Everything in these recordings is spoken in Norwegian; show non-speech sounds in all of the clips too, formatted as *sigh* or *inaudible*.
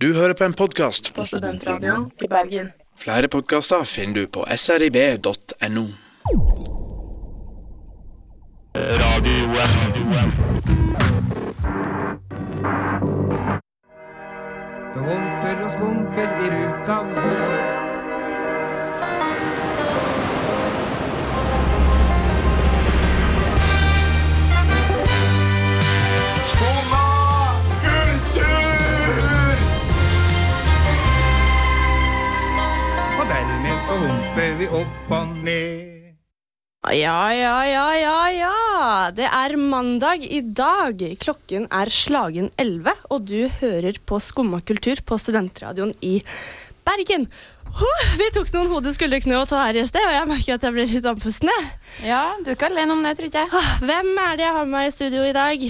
Du hører på en podkast. på Studentradioen i Bergen. Flere podkaster finner du på srib.no. Det humper og skumper i ruta. Så humper vi opp og ned. Ja, ja, ja, ja, ja. Det er mandag i dag. Klokken er slagen 11, og du hører på Skumma kultur på Studentradioen i Bergen. Vi tok noen hode, skuldre, kne og tå her i sted, og jeg merker at jeg ble litt andpusten. Ja, du er ikke alene om det, tror jeg. Ah, Hvem er det jeg har med meg i studio i dag?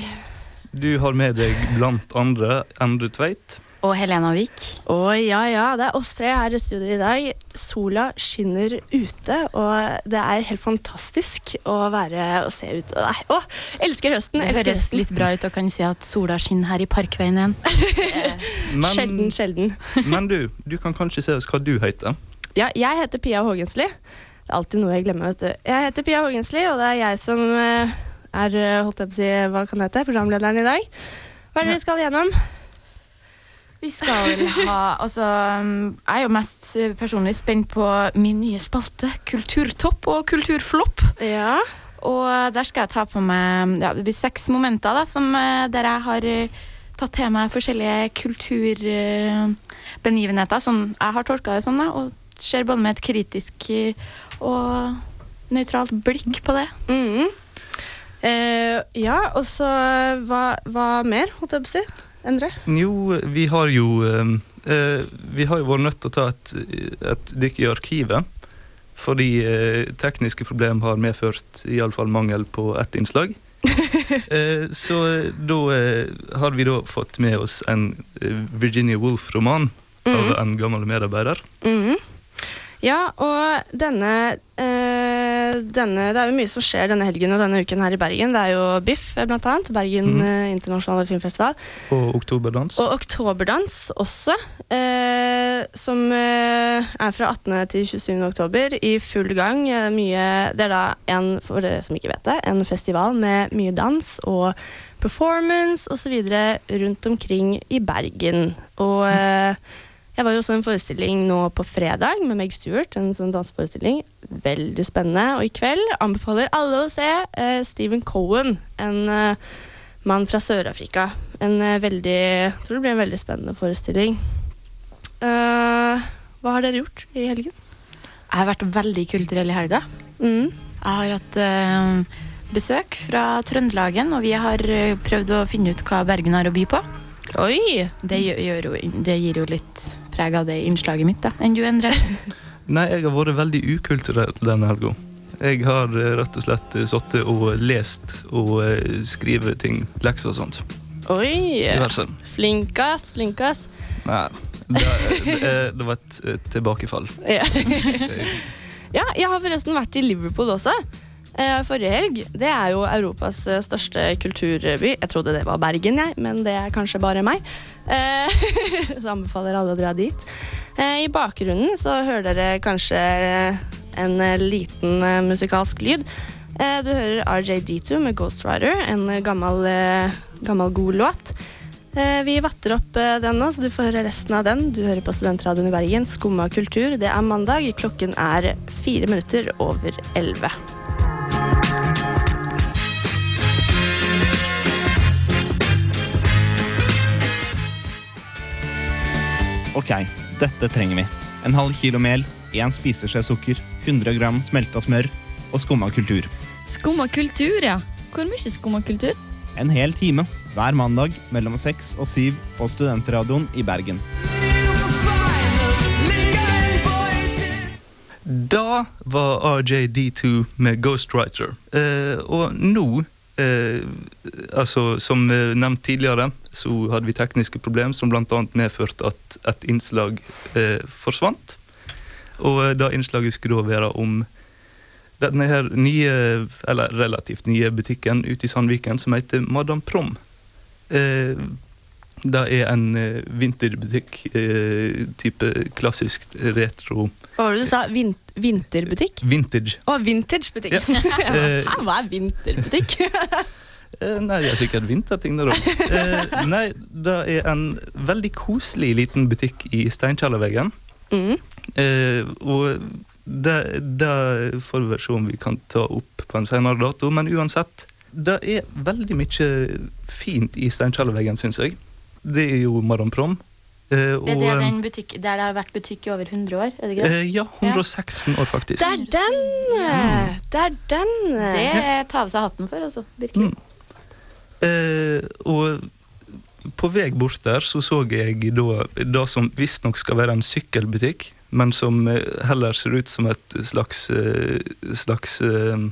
Du har med deg blant andre Endre Tveit. Og Helena Vik. Å ja, ja, det er oss tre her i studio i dag. Sola skinner ute, og det er helt fantastisk å være og se ut. Nei, å, elsker høsten. Det elsker høres høsten. litt bra ut og kan si at sola skinner her i Parkveien igjen. *laughs* Men, Sjelden, sjelden. men du, du kan kanskje se oss hva du heter. Ja, jeg heter Pia Hågensli. Det er alltid noe jeg glemmer. vet du. Jeg heter Pia Hågensli, og det er jeg som eh, er eh, holdt jeg på å si, hva kan det hete, programlederen i dag. Hva er det vi skal gjennom? Vi skal vel ha Altså, jeg er jo mest personlig spent på min nye spalte, Kulturtopp og Kulturflopp. Ja. Og der skal jeg ta for meg ja, Det blir seks momenter da, som, uh, der jeg har uh, tatt til meg forskjellige kulturbegivenheter. som jeg har tolka det som, da, og ser både med et kritisk og nøytralt blikk på det. Mhm. Eh, ja, og så eh, hva, hva mer, holdt jeg på å si? Endre? Jo, vi har jo eh, eh, Vi har jo vært nødt til å ta et, et dykk i arkivet. Fordi eh, tekniske problemer har medført iallfall mangel på ett innslag. *laughs* Eh, så eh, da eh, har vi da fått med oss en eh, Virginia Woolf-roman av en gammel medarbeider. Mhm. Ja, og denne, eh, denne Det er jo mye som skjer denne helgen og denne uken her i Bergen. Det er jo Biff, blant annet. Bergen Mhm. eh, internasjonale filmfestival. Og Oktoberdans. Og Oktoberdans også, eh, som eh, er fra 18. til 27. oktober i full gang. Eh, mye, det er da en, for dere som ikke vet det, en festival med mye dans og performance osv. rundt omkring i Bergen. Og eh, jeg var jo også en forestilling nå på fredag med Meg Stewart, en sånn danseforestilling. Veldig spennende. Og i kveld anbefaler alle å se uh, Stephen Cohen, en uh, mann fra Sør-Afrika. En uh, veldig Jeg tror det blir en veldig spennende forestilling. Hva har dere gjort i helgen? Jeg har vært veldig kulturell i helga. Mm. Jeg har hatt besøk fra Trøndelagen, og vi har prøvd å finne ut hva Bergen har å by på. Oi! Det, gjør, gjør jo, det gir jo litt preg av det innslaget mitt, da. Enn du, Endre? *laughs* Nei, jeg har vært veldig ukulturell denne helga. Jeg har eh, rett og slett eh, sittet og lest og eh, skrevet ting, lekser og sånt. Oi! Diverse. Flinkas, flinkas. Nei, det, det, det var et eh, tilbakefall. Ja. *laughs* Ja, jeg har forresten vært i Liverpool også. Eh, forrige helg. Det er jo Europas eh, største kulturby. Jeg trodde det var Bergen, jeg, men det er kanskje bare meg. Eh, *laughs* så anbefaler alle å dra dit. I bakgrunnen så hører dere kanskje en liten musikalsk lyd. Du hører RJD2 med Ghost Rider, en gammel, gammel god låt. Vi vatter opp den nå, så du får høre resten av den. Du hører på Studentradioen i Bergen, Skumma kultur. Det er mandag. Klokken er fire minutter over elleve. Ok, dette trenger vi. En halv kilo mel, én spiseskje sukker, 100 gram smelta smør og skumma kultur. Skumma kultur, ja. Hvor mye skumma kultur? En hel time hver mandag mellom seks og syv på Studentradioen i Bergen. Da var RJD2 med Ghostwriter. Eh, og nå eh, altså Som eh, nevnt tidligere, så hadde vi tekniske problemer som bl.a. medførte at et innslag eh, forsvant. Og eh, da innslaget skulle da være om denne her nye, eller relativt nye butikken ute i Sandviken som heter Madame Prom. Eh, Det er en eh, vinterbutikk, eh, type klassisk retro Hva var det du sa? Vin vinterbutikk? vintage. Å, vintagebutikk. Ja. *laughs* Hva er vinterbutikk? *laughs* Eh, Nei, det er sikkert vinterting det, da. Nei, det er en veldig koselig liten butikk i Steinkjellerveggen. mm. Og det, det får vi se om vi kan ta opp på en senere dato, men uansett. Det er veldig mye fint i Steinkjellerveggen, syns jeg. Det er jo Maranprom. Prom. Eh, og, Er det den butikk der det har vært butikk i over 100 år? Er det ikke det? eh, ja, 116 år, faktisk. Det er den! Det er den! Det tar vi seg hatten for, altså. Virkelig. Mm. Eh, og på vei bort der så så jeg da det som visstnok skal være en sykkelbutikk, men som eh, heller ser ut som et slags eh, slags eh,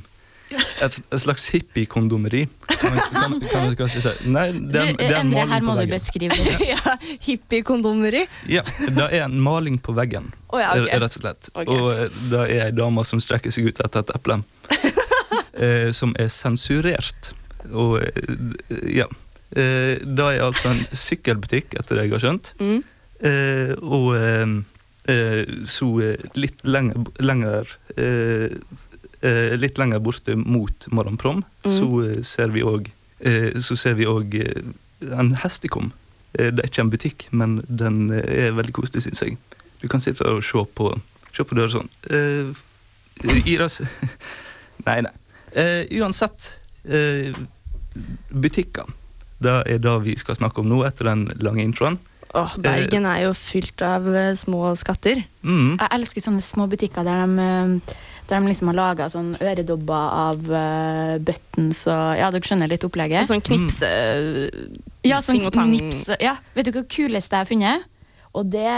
et, et slags hippiekondomeri. Si. Nei, det er, det er en Endre, her må på du veggen. beskrive det. *laughs* ja, Hippiekondomeri. Ja, det er en maling på veggen, oh, ja, okay. rett og slett. Okay. Og eh, det er ei dame som strekker seg ut etter et eple. *laughs* eh, som er sensurert. Og eh, ja. Eh, det er altså en sykkelbutikk, etter det jeg har skjønt. Mm. Eh, og eh, så litt lenger, lenger Litt lenger borte mot Madam Prom, Mm. så eh, ser vi òg eh, Så ser vi òg eh, en hestekom. Eh, det er ikke en butikk, men den eh, er veldig koselig, syns jeg. Du kan sitte der og se på, se på døra sånn. Eh, Iras *laughs* Nei, nei. Eh, uansett. Eh, butikker. Det er det vi skal snakke om nå, etter den lange introen. Åh, Bergen er jo fylt av eh, små skatter. Mm. Jeg elsker sånne små butikker der de, eh, der de liksom har laga sånn øredobber av uh, buttons og Ja, dere skjønner litt Og opplegget? sånn knipse... Ja, sånn og nips. Ja, vet du hva kuleste jeg har funnet? Og det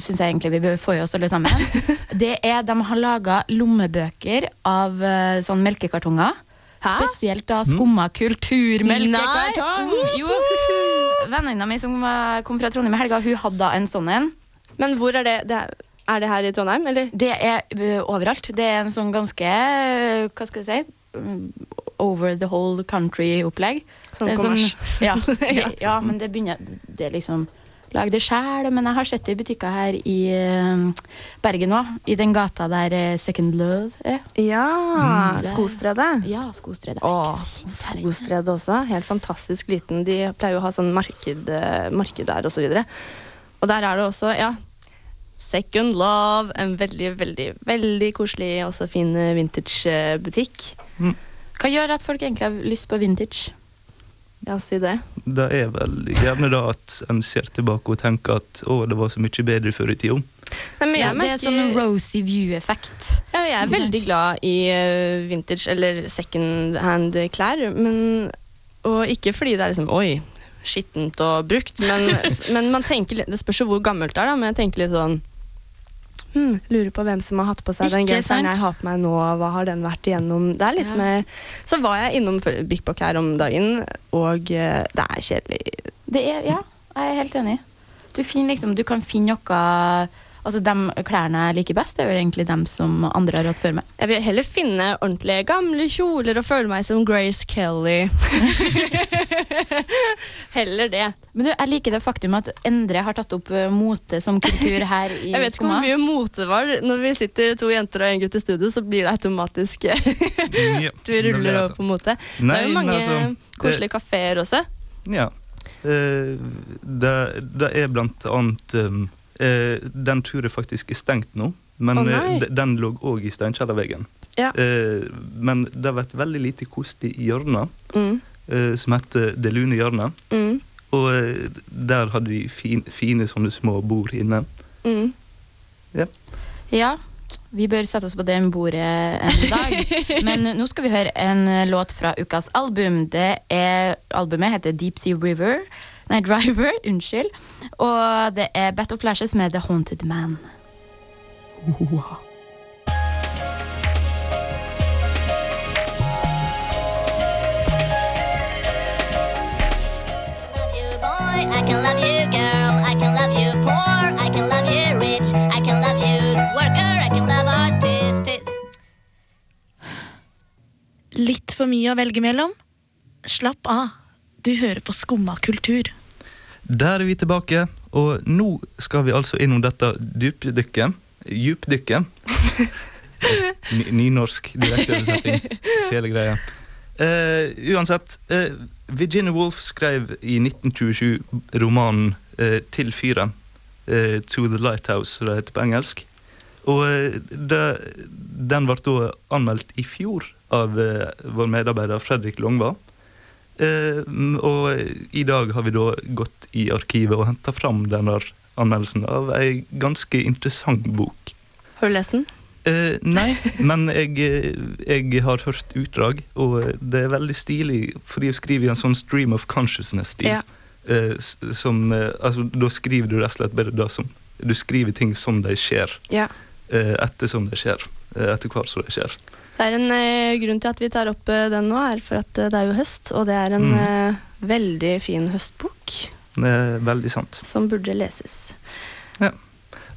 syns jeg egentlig vi bør få i oss alle sammen. *laughs* Det er De har laga lommebøker av uh, sånn melkekartonger. Hæ? Spesielt da skumma kulturmelkekartong. Jo, Venninna mi som kom fra Trondheim i helga, hun hadde da en sånn en. Men hvor er det? det er, er det her i Trondheim, eller? Det er uh, overalt. Det er en sånn ganske uh, Hva skal jeg si? Mm, Over the whole country-opplegg. Sånn kommers. Sånn, kommers. *laughs* ja, ja, men det begynner Det er liksom Lag det sjæl, men jeg har sett det i butikker her i Bergen òg. I den gata der Second Love er. Ja, mm, Skostredet. Ja, skostredet. Åh. Skostredet også. Helt fantastisk liten. De pleier jo å ha sånn marked, eh, marked der og så. Og der er det også, ja, Second Love. En veldig, veldig, veldig koselig og så fin eh, vintage-butikk. Hva gjør at folk egentlig har lyst på vintage? Ja, si det. Det er vel gjerne da at en ser tilbake og tenker at å, det var så mye bedre før i tida. Ja, det er sånn rosy view-effekt. ja, jeg er veldig glad i eh, vintage eller second hand klær. Men, og ikke fordi det er liksom oi, skittent og brukt, men, *laughs* men man tenker Det spørs jo hvor gammelt det er, da, men jeg tenker litt sånn hmm, Lurer på hvem som har hatt på seg den Ikke genseren jeg har på meg nå. Hva har den vært igjennom? Det er litt Ja. mer Så var jeg innom Big Bock her om dagen, og eh, det er kjedelig. Det er, ja, jeg er helt enig. Du, liksom, du kan finne noe Altså, De klærne jeg liker best, det er jo egentlig dem som andre har hatt før meg. Jeg vil heller finne ordentlige gamle kjoler og føle meg som Grace Kelly. *laughs* *laughs* heller det. Men du, jeg liker det faktum at Endre har tatt opp eh, mote som kultur her *laughs* i Jeg vet ikke hvor mye mote var. Når vi sitter to jenter og en gutt i studio, så blir det automatisk at *laughs* vi ruller over på mote. det er jo mange altså, koselige kafeer også. Ja. Eh, det, det er blant annet eh, Den tror jeg faktisk er stengt nå. Men nei. eh, de- den lå òg i Steinkjellerveggen. Ja. Eh, men det har vært veldig lite koselig i hjørnet, Mm. Eh, som heter Det lune hjørnet. Mm. Og eh, der hadde de fin, fine sånne små bord inne. Mm. Ja, vi bør sette oss på det bordet en dag. *laughs* Men nå skal vi høre en låt fra ukas album. Det er, albumet heter Deep Sea River. Nei, Driver. *laughs* Unnskyld. Og det er Battle Flashes med The Haunted Man. love I can love you, girl. I can love you, poor. I can love you, rich. I can love you, worker. I can love artist. Litt for mye å velge mellom? Slapp av, du hører på Skumma kultur. Der er vi tilbake, og nå skal vi altså innom dette dypdykket. Djupdykket. *laughs* Ny- Nynorsk direkteoversetting. Fele greie. Uh, uansett, eh, Virginia Woolf skrev i 1927 romanen eh, 'Til fyren', eh, 'To the Lighthouse', som det heter på engelsk. Og eh, det, den ble da anmeldt i fjor av eh, vår medarbeider Fredrik Longva. Eh, og i dag har vi da gått i arkivet og henta fram denne anmeldelsen av ei ganske interessant bok. Har du lest den? Eh, nei, *laughs* men jeg, eh, jeg har hørt utdrag, og eh, det er veldig stilig, fordi jeg skriver i en sånn stream of consciousness-stil. Ja. Uh, som, uh, altså, da skriver du rett og slett bare det som Du skriver ting som de skjer, Ja. etter som de skjer. Etter hvert som de skjer. Det er en grunn til at vi tar opp den nå, er for at det er jo høst, og det er en Mm. veldig fin høstbok Det er veldig sant. som burde leses.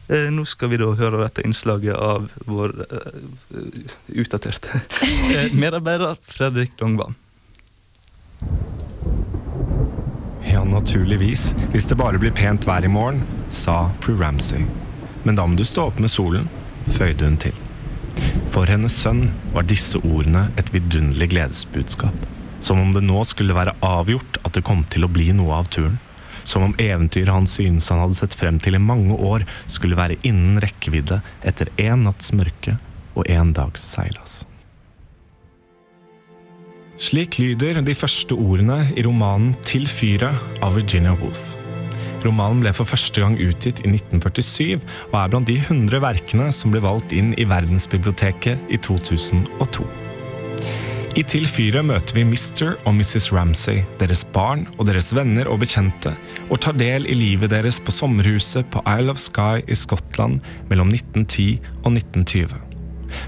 Eh, nå skal vi da høre dette innslaget av vår eh, utdaterte *laughs* eh, medarbeider Fredrik Longvan. Ja, naturligvis, hvis det bare blir pent vær i morgen, sa fru Ramsay. Men da må du stå opp med solen, føyde hun til. For hennes sønn var disse ordene et vidunderlig gledesbudskap. Som om det nå skulle være avgjort at det kom til å bli noe av turen. Som om eventyret han synes han hadde sett frem til i mange år, skulle være innen rekkevidde etter én natts mørke og én dags seilas. Slik lyder de første ordene i romanen Til fyret av Virginia Woolf. Romanen ble for første gang utgitt i 1947 og er blant de 100 verkene som ble valgt inn i Verdensbiblioteket i 2002. I Til fyret møter vi Mr. og Mrs. Ramsay, deres barn og deres venner og bekjente, og tar del i livet deres på sommerhuset på Isle of Skye i Skottland mellom 1910 og 1920.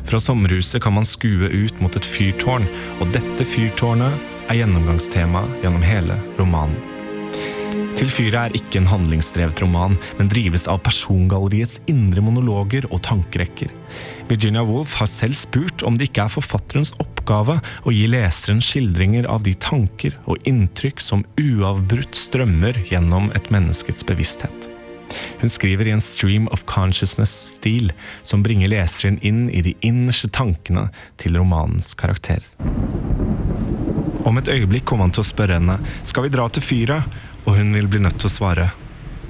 Fra sommerhuset kan man skue ut mot et fyrtårn, og dette fyrtårnet er gjennomgangstema gjennom hele romanen. Til fyret er ikke en handlingsdrevet roman, men drives av persongalleriets indre monologer og tankerekker. Virginia Woolf har selv spurt om det ikke er forfatterens oppgave å gi leseren skildringer av de tanker og inntrykk som uavbrutt strømmer gjennom et menneskets bevissthet. Hun skriver i en stream of consciousness-stil som bringer leseren inn i de innerste tankene til romanens karakter. Om et øyeblikk kommer han til å spørre henne skal vi dra til fyret, og hun vil bli nødt til å svare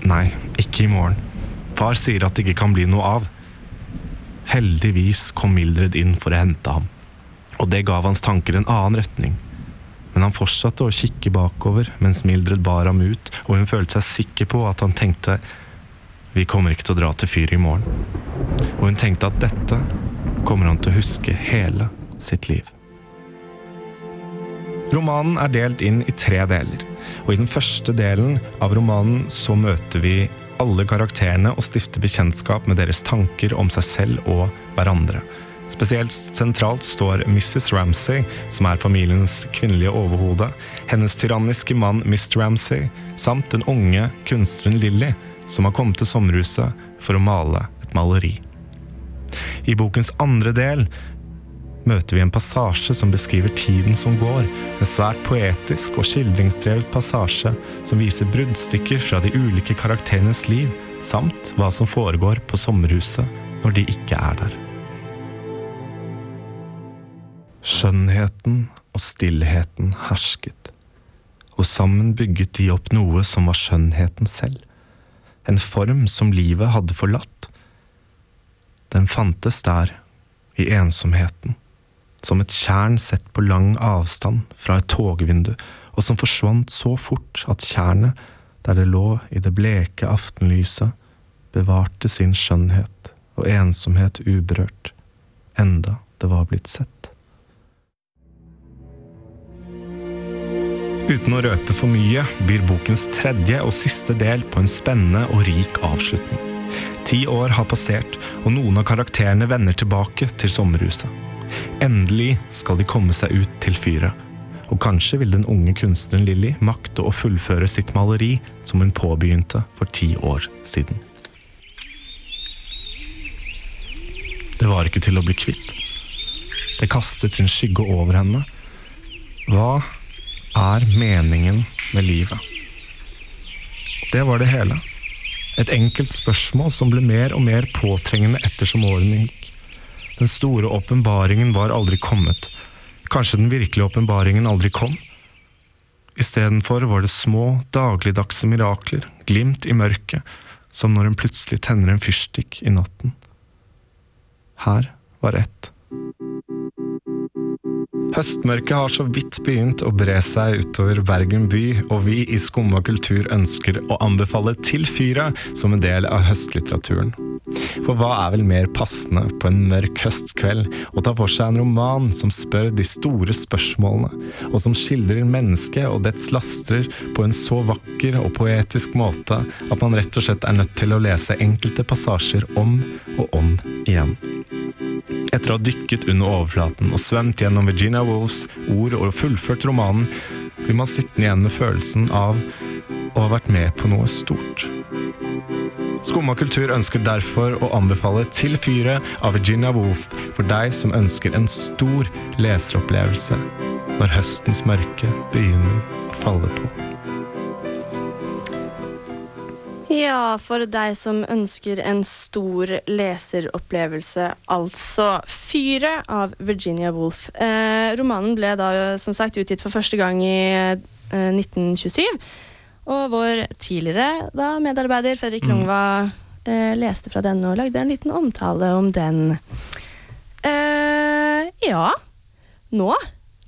nei, ikke i morgen. Far sier at det ikke kan bli noe av. Heldigvis kom Mildred inn for å hente ham, og det gav hans tanker en annen retning. Men han fortsatte å kikke bakover mens Mildred bar ham ut, og hun følte seg sikker på at han tenkte vi kommer ikke til å dra til fyret i morgen. Og hun tenkte at dette kommer han til å huske hele sitt liv. Romanen er delt inn i tre deler, og i den første delen av romanen så møter vi alle karakterene og stifter bekjentskap med deres tanker om seg selv og hverandre. Spesielt sentralt står Mrs. Ramsay, som er familiens kvinnelige overhode, hennes tyranniske mann Miss Ramsay, samt den unge kunstneren Lily, som har kommet til sommerhuset for å male et maleri. I bokens andre del møter vi en passasje som beskriver tiden som går, en svært poetisk og skildringsdrevet passasje som viser bruddstykker fra de ulike karakterenes liv, samt hva som foregår på sommerhuset når de ikke er der. Skjønnheten og stillheten hersket, og sammen bygget de opp noe som var skjønnheten selv, en form som livet hadde forlatt. Den fantes der, i ensomheten, som et tjern sett på lang avstand fra et togvindu, og som forsvant så fort at tjernet, der det lå i det bleke aftenlyset, bevarte sin skjønnhet og ensomhet uberørt, enda det var blitt sett. Uten å røpe for mye byr bokens tredje og siste del på en spennende og rik avslutning. Ti år har passert, og noen av karakterene vender tilbake til sommerhuset. Endelig skal de komme seg ut til fyret, og kanskje vil den unge kunstneren Lilly makte å fullføre sitt maleri som hun påbegynte for ti år siden. Det var ikke til å bli kvitt. Det kastet sin skygge over henne. Hva er meningen med livet? Det var det hele. Et enkelt spørsmål som ble mer og mer påtrengende ettersom årene gikk. Den store åpenbaringen var aldri kommet. Kanskje den virkelige åpenbaringen aldri kom? Istedenfor var det små, dagligdagse mirakler, glimt i mørket, som når en plutselig tenner en fyrstikk i natten. Her var ett. Høstmørket har så vidt begynt å bre seg utover Bergen by, og vi i Skumma kultur ønsker å anbefale Til fyra som en del av høstlitteraturen. For hva er vel mer passende på en mørk høstkveld å ta for seg en roman som spør de store spørsmålene, og som skildrer mennesket og dets laster på en så vakker og poetisk måte at man rett og slett er nødt til å lese enkelte passasjer om og om igjen. Etter å ha dykket under overflaten og svømt gjennom Virginia Woolfs ord og fullført romanen, blir man sittende igjen med følelsen av å ha vært med på noe stort. Skumma kultur ønsker derfor å anbefale Til fyret av Virginia Woolf for deg som ønsker en stor leseropplevelse når høstens mørke begynner å falle på. Ja, for deg som ønsker en stor leseropplevelse, altså Fyret av Virginia Woolf. Eh, romanen ble da som sagt utgitt for første gang i eh, 1927. Og vår tidligere da, medarbeider Fredrik Mm. Longva eh, leste fra denne og lagde en liten omtale om den. Eh, ja, nå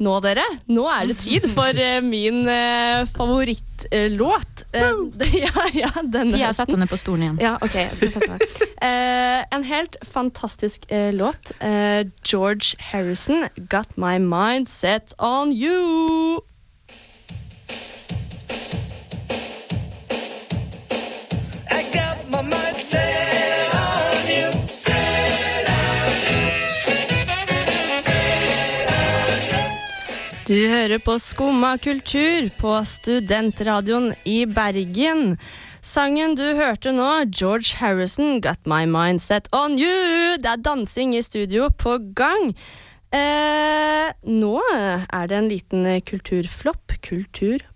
nå, dere, nå er det tid for eh, min uh, favorittlåt. Uh, *laughs* ja, ja, denne Pia, sett deg ned på stolen igjen. Ja, ok, jeg skal sette meg. Uh, *laughs* en helt fantastisk uh, låt. Eh, George Harrison, 'Got My Mind Set On You'. I got my mind set Du hører på Skumma kultur på Studentradioen i Bergen. Sangen du hørte nå, George Harrison, 'Got My Mind Set On You'. Det er dansing i studio på gang. Eh, nå er det en liten kulturflopp. Kulturpop.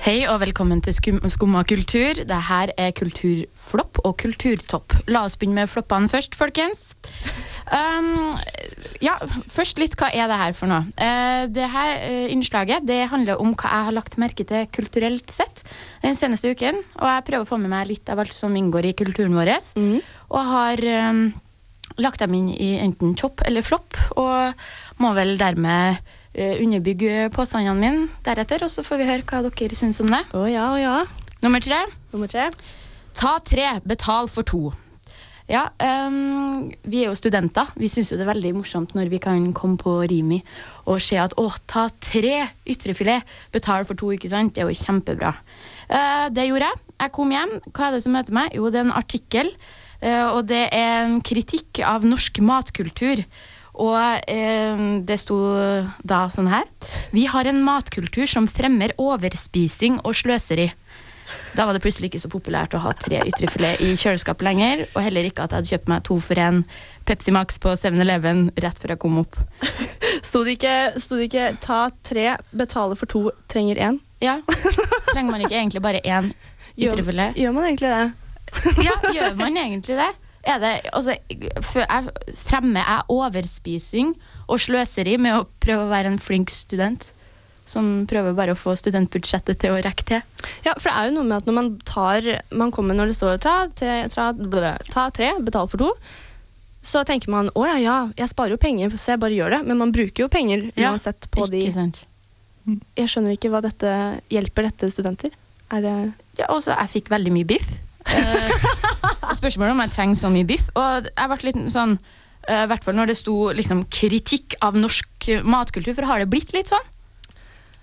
Hei og velkommen til Skum Skumma kultur. Dette er kulturflopp og kulturtopp. La oss begynne med floppene først, folkens. Um, ja, først litt hva er det her for noe? Uh, det her uh, innslaget det handler om hva jeg har lagt merke til kulturelt sett den seneste uken. Og jeg prøver å få med meg litt av alt som inngår i kulturen vår. Og har um, lagt dem inn i enten topp eller flopp, og må vel dermed underbygge påstandene mine deretter, og så får vi høre hva dere syns om det. Å ja, å ja. Nummer tre. Nummer tre. Ta tre, betal for to. Ja, um, vi er jo studenter. Vi syns jo det er veldig morsomt når vi kan komme på Rimi og se at å, ta tre ytrefilet, betal for to, ikke sant? Det er jo kjempebra. Uh, det gjorde jeg. Jeg kom hjem. Hva er det som møter meg? Jo, det er en artikkel. Uh, og det er en kritikk av norsk matkultur. Og eh, det sto da sånn her. Vi har en matkultur som fremmer overspising og sløseri. Da var det plutselig ikke så populært å ha tre ytrefilet i kjøleskapet lenger. Og heller ikke at jeg hadde kjøpt meg to for en Pepsi Max på 7-Eleven rett før jeg kom opp. *laughs* Sto det ikke, sto det ikke 'ta tre, betale for to, trenger én'? Ja. Trenger man ikke egentlig bare én ytrefilet? Gjør man egentlig det? Ja, gjør man egentlig det? Er det altså, jeg, Fremmer jeg overspising og sløseri med å prøve å være en flink student? Som prøver bare å få studentbudsjettet til å rekke til? Ja, for det er jo noe med at når man tar Man kommer når det står ta, te, tra, ble, ta tre, betal for to. Så tenker man å ja, ja, jeg sparer jo penger, så jeg bare gjør det. Men man bruker jo penger Ja, uansett på de sant? Jeg skjønner ikke hva dette hjelper dette studenter. Er det Ja, også, jeg fikk veldig mye biff. *laughs* Spørsmålet om jeg trenger så mye biff. Og jeg ble litt sånn eh, I hvert fall når det sto liksom, kritikk av norsk matkultur, for har det blitt litt sånn?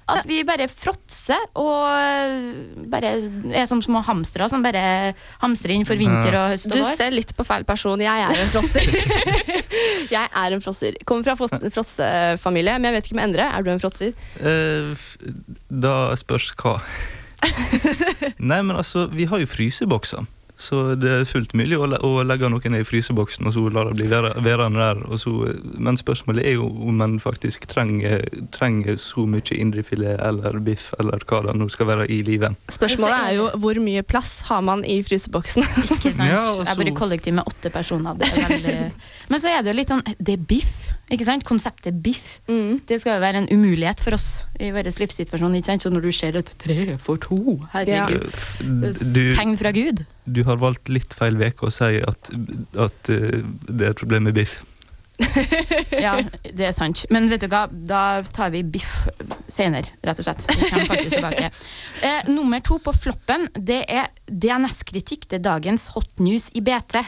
At vi bare fråtser og eh, bare er som små hamstere som bare hamstrer inn for vinter og høst Du og vår. ser litt på feil person. Jeg er en fråtser. *laughs* jeg er en fråtser. Kommer fra fråts- fråtsefamilie, men jeg vet ikke med Endre. Er du en fråtser? Eh, da spørs hva. *laughs* Nei, men altså, vi har jo frysebokser. Så det er fullt mulig å, å legge noe ned i fryseboksen og så la det bli være- værende der. Og så, men spørsmålet er jo om en faktisk trenger, trenger så mye indrefilet eller biff eller hva det nå skal være i livet. Spørsmålet er jo hvor mye plass har man i fryseboksen? Ikke sant? Ja, og Jeg bor i kollektiv med åtte personer. Det er veldig... Men så er det jo litt sånn Det er biff. Ikke sant? Konseptet biff. Mm. Det skal jo være en umulighet for oss i vår livssituasjon. Ikke sant? Så når du ser et tre for to Herregud. Det er Du, Tegn fra Gud. Du har valgt litt feil uke å si at, at eh, det er et problem med biff. *laughs* Ja, det er sant. Men vet du hva, da tar vi biff senere, rett og slett. Vi kommer faktisk tilbake. *laughs* Eh, nummer to på floppen, det er DNS-kritikk. Det er dagens hot news i BT.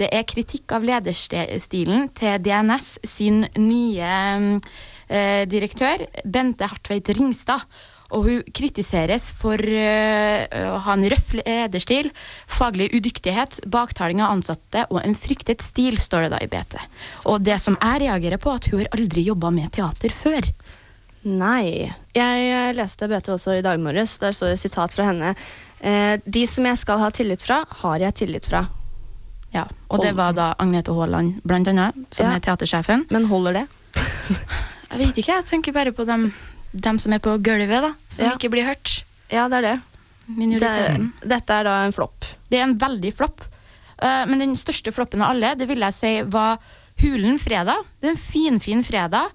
Det er kritikk av lederstilen til DNS sin nye eh, direktør, Bente Hartveit Ringstad. Og hun kritiseres for eh, å ha en røff lederstil, faglig udyktighet, baktaling av ansatte og en fryktet stil, står det da i BT. Og det som jeg reagerer på, at hun har aldri jobba med teater før. Nei. Jeg eh, leste BT også i dag morges. Der står det et sitat fra henne. Eh, de som jeg skal ha tillit fra, har jeg tillit fra. Ja, Og det var da Agnete Haaland, blant annet, som Ja. er teatersjefen. Men holder det? *laughs* Jeg vet ikke, jeg tenker bare på dem, dem som er på gulvet, da. Som Ja. ikke blir hørt. Ja, det er det. Det dette er da en flopp. Det er en veldig flopp. Uh, men den største floppen av alle, det vil jeg si var Hulen fredag. Det er en finfin fredag.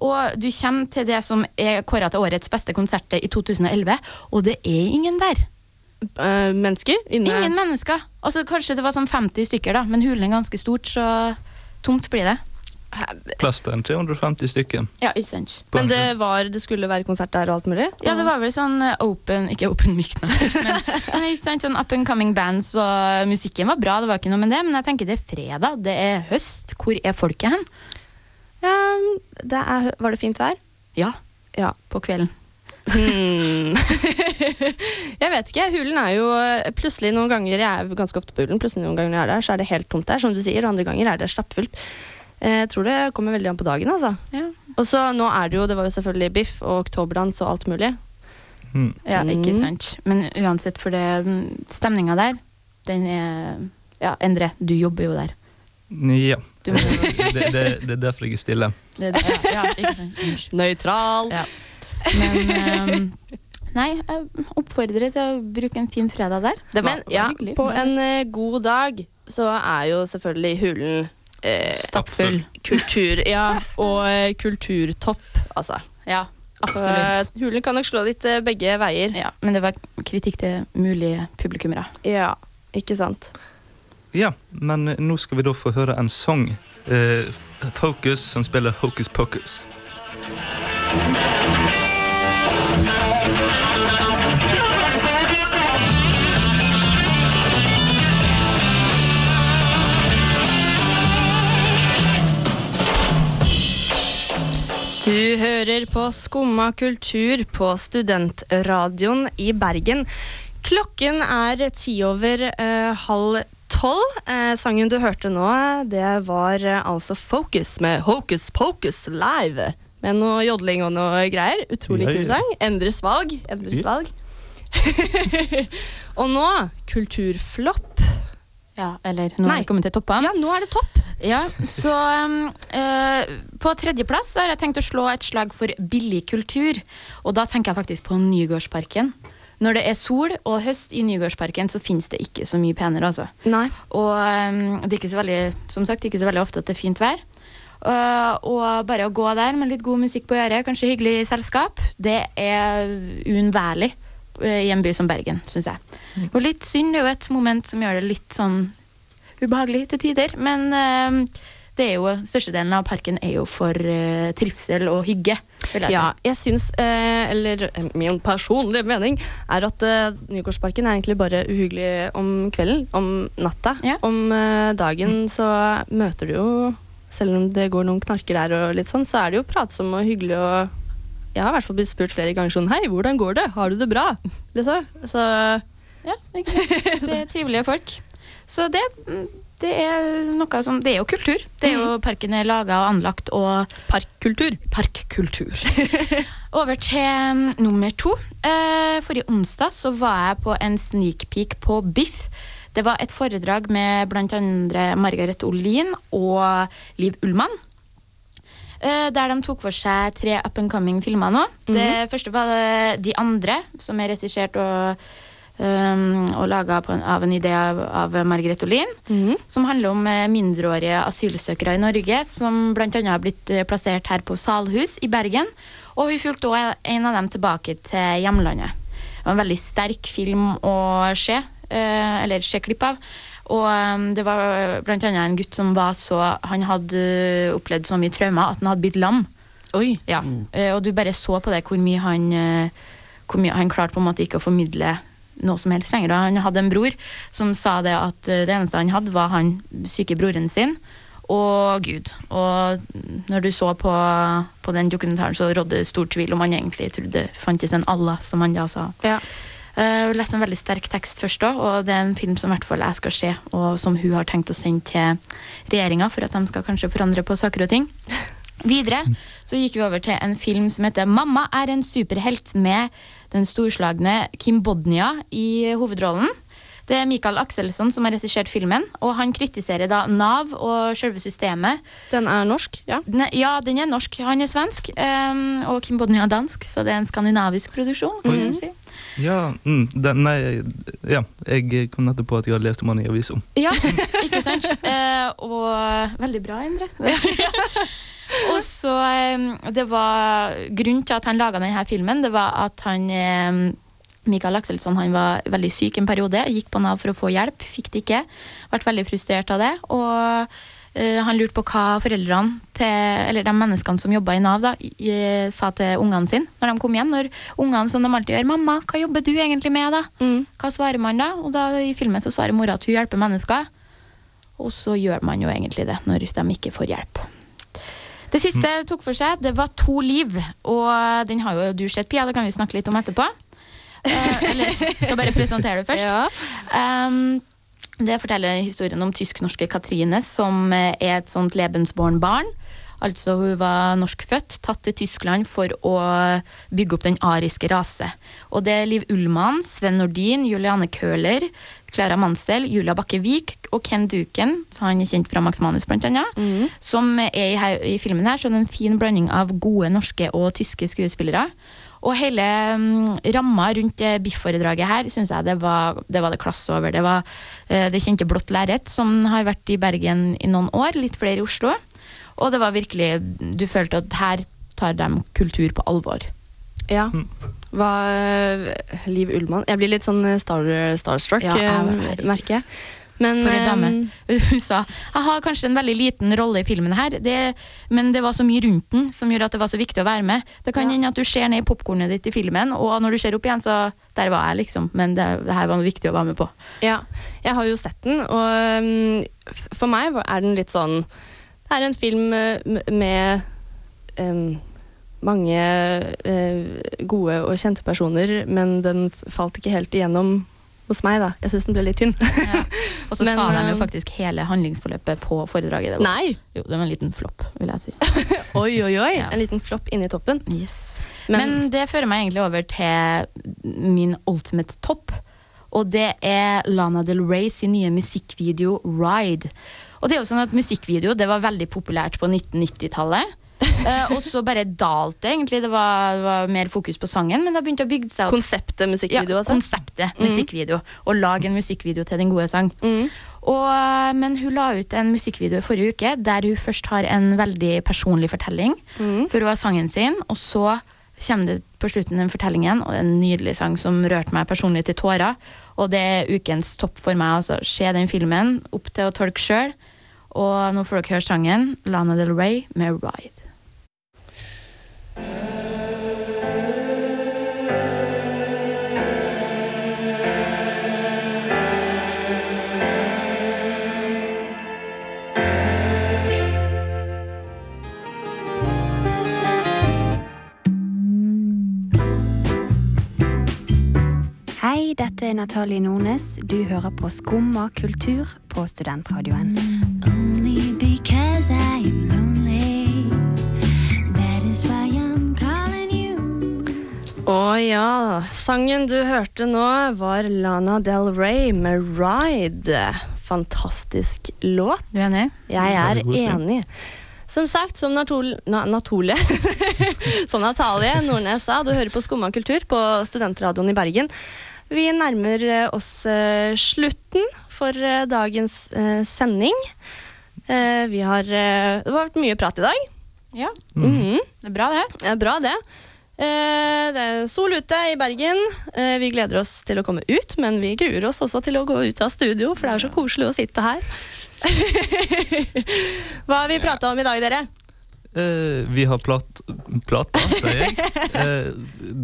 Og du kommer til det som er kåra til årets beste konsert i 2011, og det er ingen der. Uh, mennesker inne Ingen mennesker. Altså, kanskje det var sånn 50 stykker, da, men hulen er ganske stort, så tomt blir det. Plass til 350 stykker. Ja, ikke sant. Men det, var, det skulle være konsert der og alt mulig? Ja, det var vel sånn eh, open Ikke open mic, *laughs* men, men ikke sant, sånn up and coming bands, og musikken var bra, det var ikke noe med det, men jeg tenker det er fredag, det er høst, hvor er folket hen? Ja, det er, var det fint vær? Ja, Ja. på kvelden. Hmm. *laughs* jeg vet ikke. Hulen er jo plutselig noen ganger Jeg er ganske ofte på Hulen. Plutselig noen ganger jeg er der, så er det helt tomt der, som du sier. Og andre ganger er det stappfullt. Eh, Jeg tror det kommer veldig an på dagen, altså. Ja. Og så nå er det jo Det var jo selvfølgelig biff og oktoberdans og alt mulig. Mm. Ja, ikke Mm. sant. Men uansett, for det stemninga der, den er Ja, Endre, du jobber jo der. Ja. Du *laughs* Det, det, det er derfor jeg er stille. det, det, ja, ja, ikke sant. Unnskyld. Nøytral. Ja. Men um, Nei, jeg oppfordrer til å bruke en fin fredag der. Det var, Men ja, hyggelig. på en uh, god dag så er jo selvfølgelig Hulen eh, Stappfull. *laughs* kultur... Ja, og eh, kulturtopp, altså. Ja, absolutt. eh, Hulen kan nok slå litt eh, begge veier. Ja, men det var kritikk til mulige publikummere. Ja, ikke sant? Ja, men nå skal vi da få høre en sang. Eh, Focus, som spiller Hocus Pocus. Du hører på Skumma kultur på studentradioen i Bergen. Klokken er ti over eh, halv tolv. Eh, sangen du hørte nå, det var eh, altså Focus med Hocus Pocus live. Med noe jodling og noe greier. Utrolig kul sang. Endres valg. Endres valg. *laughs* og nå kulturflopp. Ja, eller nå Nei. er vi kommet til toppen. Ja, nå er det topp. Ja, så eh, På tredjeplass har jeg tenkt å slå et slag for billig kultur. Og da tenker jeg faktisk på Nygårdsparken. Når det er sol og høst i Nygårdsparken, så finnes det ikke så mye penere. Altså. Nei. Og um, det er ikke så veldig, som sagt, ikke så veldig ofte at det er fint vær. Uh, og bare å gå der med litt god musikk på øret, kanskje hyggelig selskap, det er uunnværlig uh, i en by som Bergen, syns jeg. Og litt synd, det er jo et moment som gjør det litt sånn ubehagelig til tider. Men eh, det er jo, størstedelen av parken er jo for uh, trivsel og hygge. Vil jeg Ja, si. jeg syns, eh, eller eh, min personlige mening, er at eh, Nygårdsparken er egentlig bare uhyggelig om kvelden, om natta. Ja. Om eh, dagen så møter du jo, selv om det går noen knarker der og litt sånn, så er det jo pratsomt og hyggelig og jeg har i hvert fall blitt spurt flere ganger sånn Hei, hvordan går det? Har du det bra? Liksom. Så Ja, ikke sant? Det er trivelige folk. Så det, mm, det er noe som Det er jo kultur. Det er jo Parken er laga og anlagt og parkkultur. Parkkultur. *laughs* Over til mm, nummer to. Eh, forrige onsdag så var jeg på en sneak peek på Biff. Det var et foredrag med andre Margaret Olin og Liv Ullmann. eh, Der de tok for seg tre up and coming filmer nå. Det første var De andre, som er regissert og, um, og laga av en idé av, av Margrethe Olin. Som handler om eh, mindreårige asylsøkere i Norge, som bl.a. har blitt eh, plassert her på Salhus i Bergen. Og hun fulgte også en av dem tilbake til hjemlandet. Det var en veldig sterk film å se, uh, eller se klipp av. Og um, det var annet en gutt som var så Han hadde opplevd så mye traumer at han hadde blitt lam. Oi. Ja. Eh, og du bare så på det hvor mye han uh, Hvor mye han klarte på en måte ikke å formidle noe som helst lenger. Og han hadde en bror som sa det at eh, det eneste han hadde, var han syke broren sin og Gud. Og når du så på, på den dokumentaren, så rådde det stor tvil om han egentlig trodde det fantes en Allah, som han da sa. Ja. Uh, leste en veldig sterk tekst først òg, og det er en film som i hvert fall jeg skal se, og som hun har tenkt å sende til regjeringa for at de skal kanskje forandre på saker og ting. *laughs* Videre så gikk vi over til en film som heter 'Mamma er en superhelt', med den storslagne Kim Bodnia i hovedrollen. Det er Michael Axelsson som har regissert filmen, og han kritiserer da Nav og selve systemet. Den er norsk, ja? Den er, ja, den er norsk. Han er svensk, um, og Kim Bodnia er dansk, så det er en skandinavisk produksjon. kan man si. Ja, mm, den, nei, ja, jeg kom nettopp på at jeg hadde lest om han i avisa. Ja, ikke sant? uh, og veldig bra, Endre. *laughs* *laughs* *laughs* og så det var Grunnen til at han laga denne filmen, det var at han Mikael Axelsson han var veldig syk en periode. Gikk på Nav for å få hjelp, fikk det ikke. Ble veldig frustrert av det. Og eh, han lurte på hva foreldrene til, eller de menneskene som jobba i Nav, da, sa til ungene sine når de kom hjem. Når ungene som de alltid gjør 'Mamma, hva jobber du egentlig med?' da? Hva svarer man da? Og da i filmen så svarer mora at hun hjelper mennesker. Og så gjør man jo egentlig det når de ikke får hjelp. Det siste mm. tok for seg, det var To liv. Og den har jo du sett, Pia. Det kan vi snakke litt om etterpå. Eh, eller skal bare presentere det først. *laughs* Um, det forteller historien om tysk-norske Katrine, som eh, er et sånt lebensborn-barn. Altså Hun var norskfødt, tatt til Tyskland for å bygge opp den ariske rase. Og det er Liv Ullmann, Sven Nordin, Juliane Køhler, Klara Mansell, Julia Bakke-Vik og Ken Duken, han er kjent fra Max Manus bl.a., mm. som er i, her, i filmen her. Er en fin blanding av gode norske og tyske skuespillere. Og hele um, ramma rundt biff-foredraget her syns jeg det var, det var det klasse over. Det var uh, det kjente Blått lerret, som har vært i Bergen i noen år, litt flere i Oslo. Og det var virkelig Du følte at her tar de kultur på alvor. Ja. Hva, Liv Ullmann Jeg blir litt sånn star, starstruck, Ja, jeg- eh, merker jeg. Men For ei dame. eh, *laughs* Hun sa jeg har kanskje en veldig liten rolle i filmen her, det, men det var så mye rundt den som gjorde at det var så viktig å være med. Det kan hende at du ser ned i popkornet ditt i filmen, og når du ser opp igjen, så der var jeg, liksom. Men det, det her var noe viktig å være med på. Ja, jeg har jo sett den, og um, for meg er den litt sånn Det er en film uh, med um, mange uh, gode og kjente personer, men den falt ikke helt igjennom hos meg, da. Jeg syns den ble litt tynn. Og så *laughs* Men, sa de jo eh, faktisk hele handlingsforløpet på foredraget. Det var, Nei! Jo, det var en liten flopp, vil jeg si. *laughs* Oi, oi, oi! Ja. En liten flopp inni toppen. Yes. Men, Men, det fører meg egentlig over til min ultimate topp. Og det er Lana Del Rey sin nye musikkvideo 'Ride'. Og det er jo sånn at Musikkvideo det var veldig populært på 1990-tallet. uh, og så bare dalte egentlig. Det var, det var mer fokus på sangen, men det har begynt å bygge seg opp. konseptet musikkvideo, ja, altså. konseptet musikkvideo. Å lage en musikkvideo til den gode sang. Mm. Og, eh, men hun la ut en musikkvideo i forrige uke der hun først har en veldig personlig fortelling. Mm. For hun har sangen sin, og så kommer det på slutten den fortellingen, og en nydelig sang som rørte meg personlig til tårer. Og det er ukens topp for meg. altså Se den filmen, opp til å tolke sjøl. Og nå får dere høre sangen Lana Del Rey med 'Ride'. Hei, dette er Natalie Nornes. Du hører på Skumma kultur på Studentradioen. Only because I am lonely. That is why I'm calling you. Å ja. Sangen du hørte nå, var Lana Del Rey med 'Ride'. Fantastisk låt. Du er enig? Jeg er enig. Som sagt, som Natol na, Natole *laughs* Som Natalie Nordnes sa, du hører på Skumma kultur på Studentradioen i Bergen. Vi nærmer eh, oss eh, slutten for eh, dagens sending. Eh, vi har Det har vært mye prat i dag. Ja. Mhm. Det er bra, det. Det er bra, det. Eh, det er sol ute i Bergen. Vi gleder oss til å komme ut, men vi gruer oss også til å gå ut av studio, for det er så koselig å sitte her. *laughs* Hva har vi prata om i dag, dere? Eh, vi har plat, plata, sier jeg. *laughs* Eh,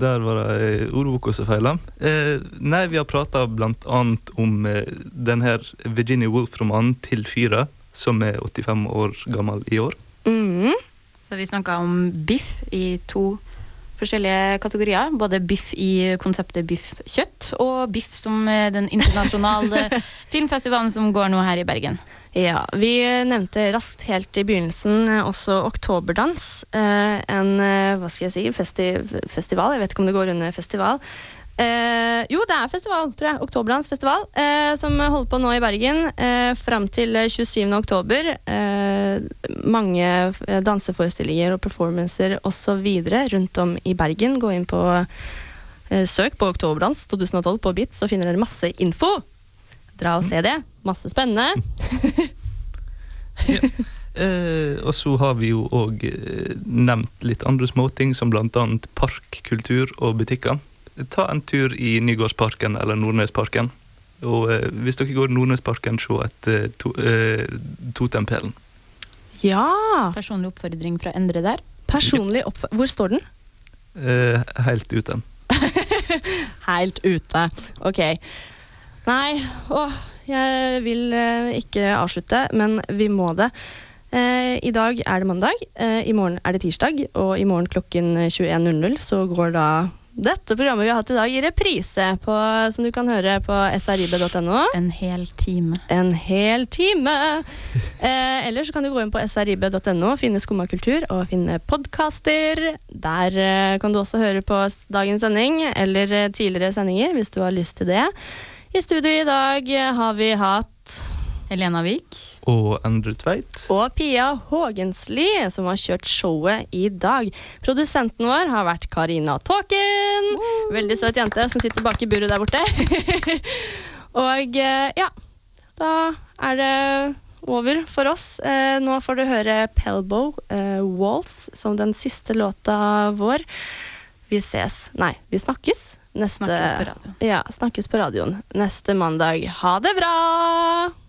der var det ordboka som feila. Eh, nei, vi har prata blant annet om eh, den her Virginia Woolf-romanen 'Til fyra', som er 85 år gammel i år. Så vi snakka om biff i to forskjellige kategorier. Både biff i konseptet biff kjøtt, og biff som eh, den internasjonale *laughs* filmfestivalen som går nå her i Bergen. Ja, Vi nevnte raskt helt i begynnelsen eh, også Oktoberdans. Eh, en eh, hva skal jeg si, festi festival. Jeg vet ikke om det går under festival. Eh, jo, det er festival, tror jeg. Oktoberlandsfestival. Eh, som holder på nå i Bergen eh, fram til 27. oktober. Eh, mange eh, danseforestillinger og performancer osv. rundt om i Bergen. Gå inn på eh, Søk på Oktoberdans 2012 på BIT, så finner dere masse info. Dra og se det. Masse spennende. *laughs* Eh, og så har vi jo òg eh, nevnt litt andre småting, som annet parkkultur og butikker. Ta en tur i Nygårdsparken eller Nordnesparken. Og eh, hvis dere går i Nordnesparken, se etter to, eh, Totempælen. Ja! Personlig oppfordring fra Endre der. Personlig opp... Hvor står den? Eh, helt ute. *laughs* Helt ute. Ok. Nei, åh, jeg vil eh, ikke avslutte, men vi må det. Eh, I dag er det mandag, eh, i morgen er det tirsdag, og i morgen klokken 21.00 så går da dette programmet vi har hatt i dag i reprise, på, som du kan høre på srib.no. En hel time. En hel time! *laughs* Eh, eller så kan du gå inn på srib.no, finne Skumma kultur og finne podkaster. Der eh, kan du også høre på dagens sending eller eh, tidligere sendinger hvis du har lyst til det. I studio i dag har vi hatt Helena Vik. Og Endre Tveit. og Pia Hågensli, som har kjørt showet i dag. Produsenten vår har vært Karina Tåken. Veldig søt jente som sitter bak i buret der borte. *laughs* og eh, ja, da er det over for oss. Eh, nå får du høre Pelbow eh, Waltz som den siste låta vår. Vi ses Nei, vi snakkes neste Snakkes på radioen. Ja, snakkes på radioen neste mandag. Ha det bra!